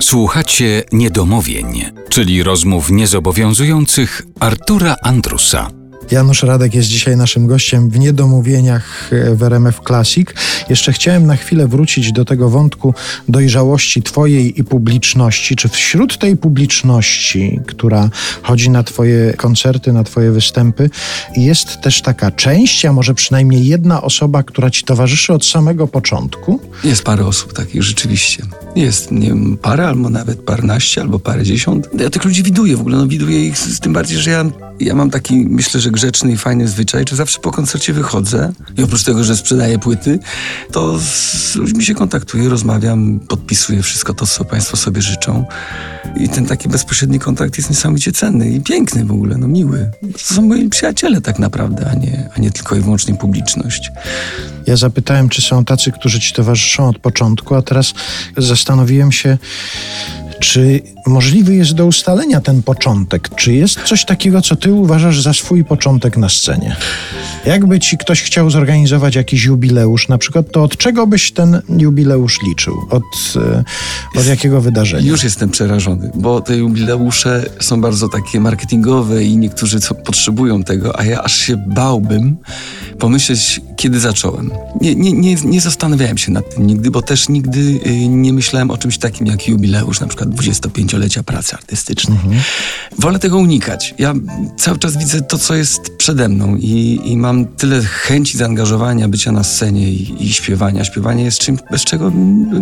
Słuchacie niedomówień, czyli rozmów niezobowiązujących Artura Andrusa. Janusz Radek jest dzisiaj naszym gościem w Niedomówieniach w RMF Classic. Jeszcze chciałem na chwilę wrócić do tego wątku dojrzałości Twojej i publiczności. Czy wśród tej publiczności, która chodzi na Twoje koncerty, na Twoje występy, jest też taka część, a może przynajmniej jedna osoba, która Ci towarzyszy od samego początku? Jest parę osób takich, rzeczywiście. Jest, nie wiem, parę, albo nawet paręnaście, albo parę dziesiąt. Ja tych ludzi widuję w ogóle, no widuję ich z tym bardziej, że ja, ja mam taki, myślę, że grzeczny i fajny zwyczaj, że zawsze po koncercie wychodzę i oprócz tego, że sprzedaję płyty, to z ludźmi się kontaktuję, rozmawiam, podpisuję wszystko to, co Państwo sobie życzą. I ten taki bezpośredni kontakt jest niesamowicie cenny i piękny w ogóle, no miły. To są moi przyjaciele tak naprawdę, a nie, a nie tylko i wyłącznie publiczność. Ja zapytałem, czy są tacy, którzy Ci towarzyszą od początku, a teraz zastanowiłem się, czy możliwy jest do ustalenia ten początek? Czy jest coś takiego, co ty uważasz za swój początek na scenie? Jakby ci ktoś chciał zorganizować jakiś jubileusz, na przykład, to od czego byś ten jubileusz liczył? Od, od jakiego wydarzenia? Już jestem przerażony, bo te jubileusze są bardzo takie marketingowe i niektórzy potrzebują tego, a ja aż się bałbym pomyśleć, kiedy zacząłem. Nie, nie, nie, nie zastanawiałem się nad tym nigdy, bo też nigdy y, nie myślałem o czymś takim jak jubileusz, na przykład 25-lecia pracy artystycznej. Mhm. Wolę tego unikać. Ja cały czas widzę to, co jest przede mną i, i mam tyle chęci zaangażowania, bycia na scenie i, i, śpiewania. Śpiewanie jest czymś, bez czego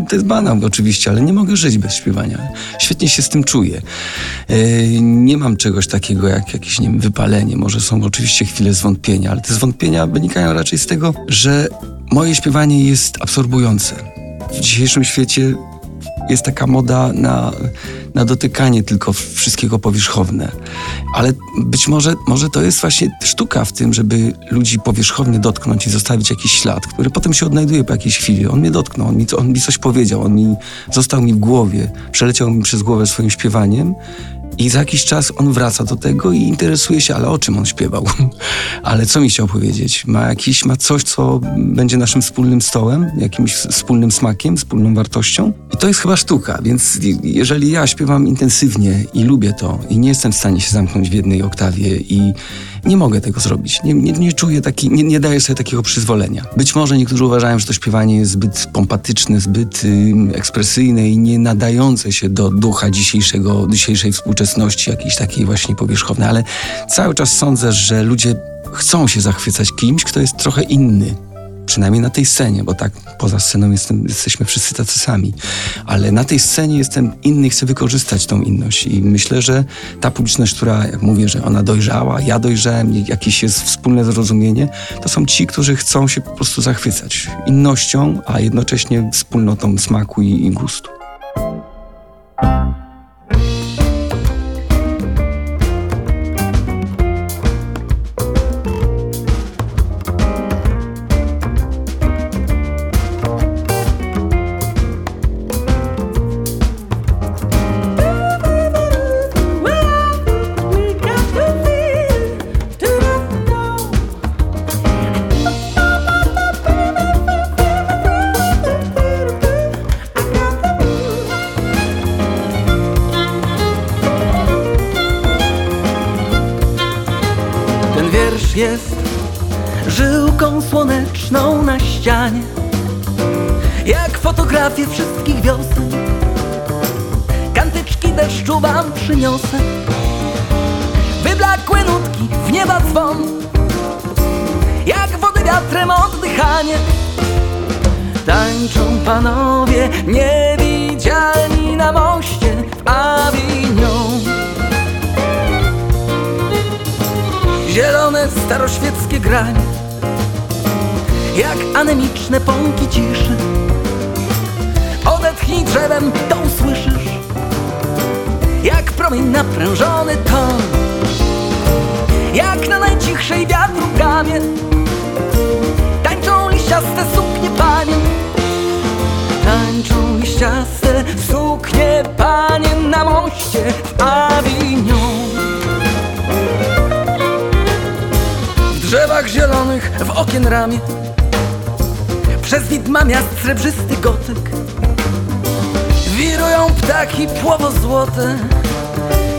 to jest banał oczywiście, ale nie mogę żyć bez śpiewania. Świetnie się z tym czuję. Yy, nie mam czegoś takiego jak jakieś, nie wiem, wypalenie. Może są oczywiście chwile zwątpienia, ale te zwątpienia wynikają raczej z tego, że moje śpiewanie jest absorbujące. W dzisiejszym świecie jest taka moda na, na dotykanie tylko wszystkiego powierzchowne. Ale być może, może to jest właśnie sztuka w tym, żeby ludzi powierzchownie dotknąć i zostawić jakiś ślad, który potem się odnajduje po jakiejś chwili. On mnie dotknął, on mi, on mi coś powiedział, on mi został mi w głowie, przeleciał mi przez głowę swoim śpiewaniem i za jakiś czas on wraca do tego i interesuje się, ale o czym on śpiewał? ale co mi chciał powiedzieć? Ma jakiś, ma coś, co będzie naszym wspólnym stołem, jakimś wspólnym smakiem, wspólną wartością? I to jest chyba sztuka, więc jeżeli ja śpiewam intensywnie i lubię to i nie jestem w stanie się zamknąć w jednej oktawie i nie mogę tego zrobić. Nie, nie, nie czuję taki, nie, nie daję sobie takiego przyzwolenia. Być może niektórzy uważają, że to śpiewanie jest zbyt pompatyczne, zbyt y, ekspresyjne i nie nadające się do ducha dzisiejszego, dzisiejszej współczesności, jakiejś takiej właśnie powierzchownej, ale cały czas sądzę, że ludzie chcą się zachwycać kimś, kto jest trochę inny Przynajmniej na tej scenie, bo tak poza sceną jestem, jesteśmy wszyscy tacy sami. Ale na tej scenie jestem inny i chcę wykorzystać tą inność. I myślę, że ta publiczność, która, jak mówię, że ona dojrzała, ja dojrzałem, jakieś jest wspólne zrozumienie, to są ci, którzy chcą się po prostu zachwycać innością, a jednocześnie wspólnotą smaku i, i gustu. Jest żyłką słoneczną na ścianie. Jak fotografie wszystkich wiosen Kantyczki deszczu wam przyniosę. Wyblakłe nutki w nieba dzwon Jak wody wiatrem oddychanie. Tańczą panowie niewidzialni na moście w Avignon zielone staroświeckie granie Jak anemiczne pąki ciszy. Odetchnij drzewem, to usłyszysz Jak promień naprężony ton zielonych w okien ramię. Przez widma miast srebrzysty gotyk. Wirują ptaki płowo złote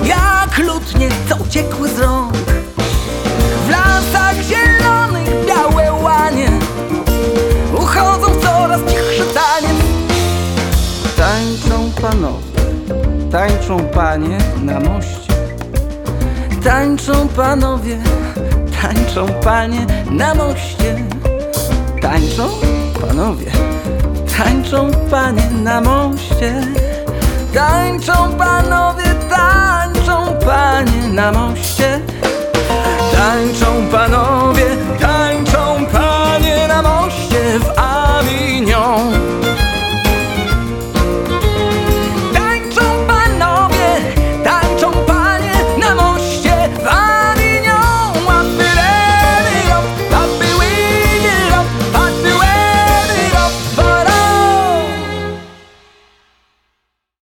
Jak lutnie, co uciekły z rąk. W lasach zielonych białe łanie Uchodzą coraz cichszy taniec. Tańczą panowie, tańczą panie na moście. Tańczą panowie, Tańczą panie na moście. Tańczą panowie. Tańczą panie na moście. Tańczą panowie, tańczą panie na moście. Tańczą panowie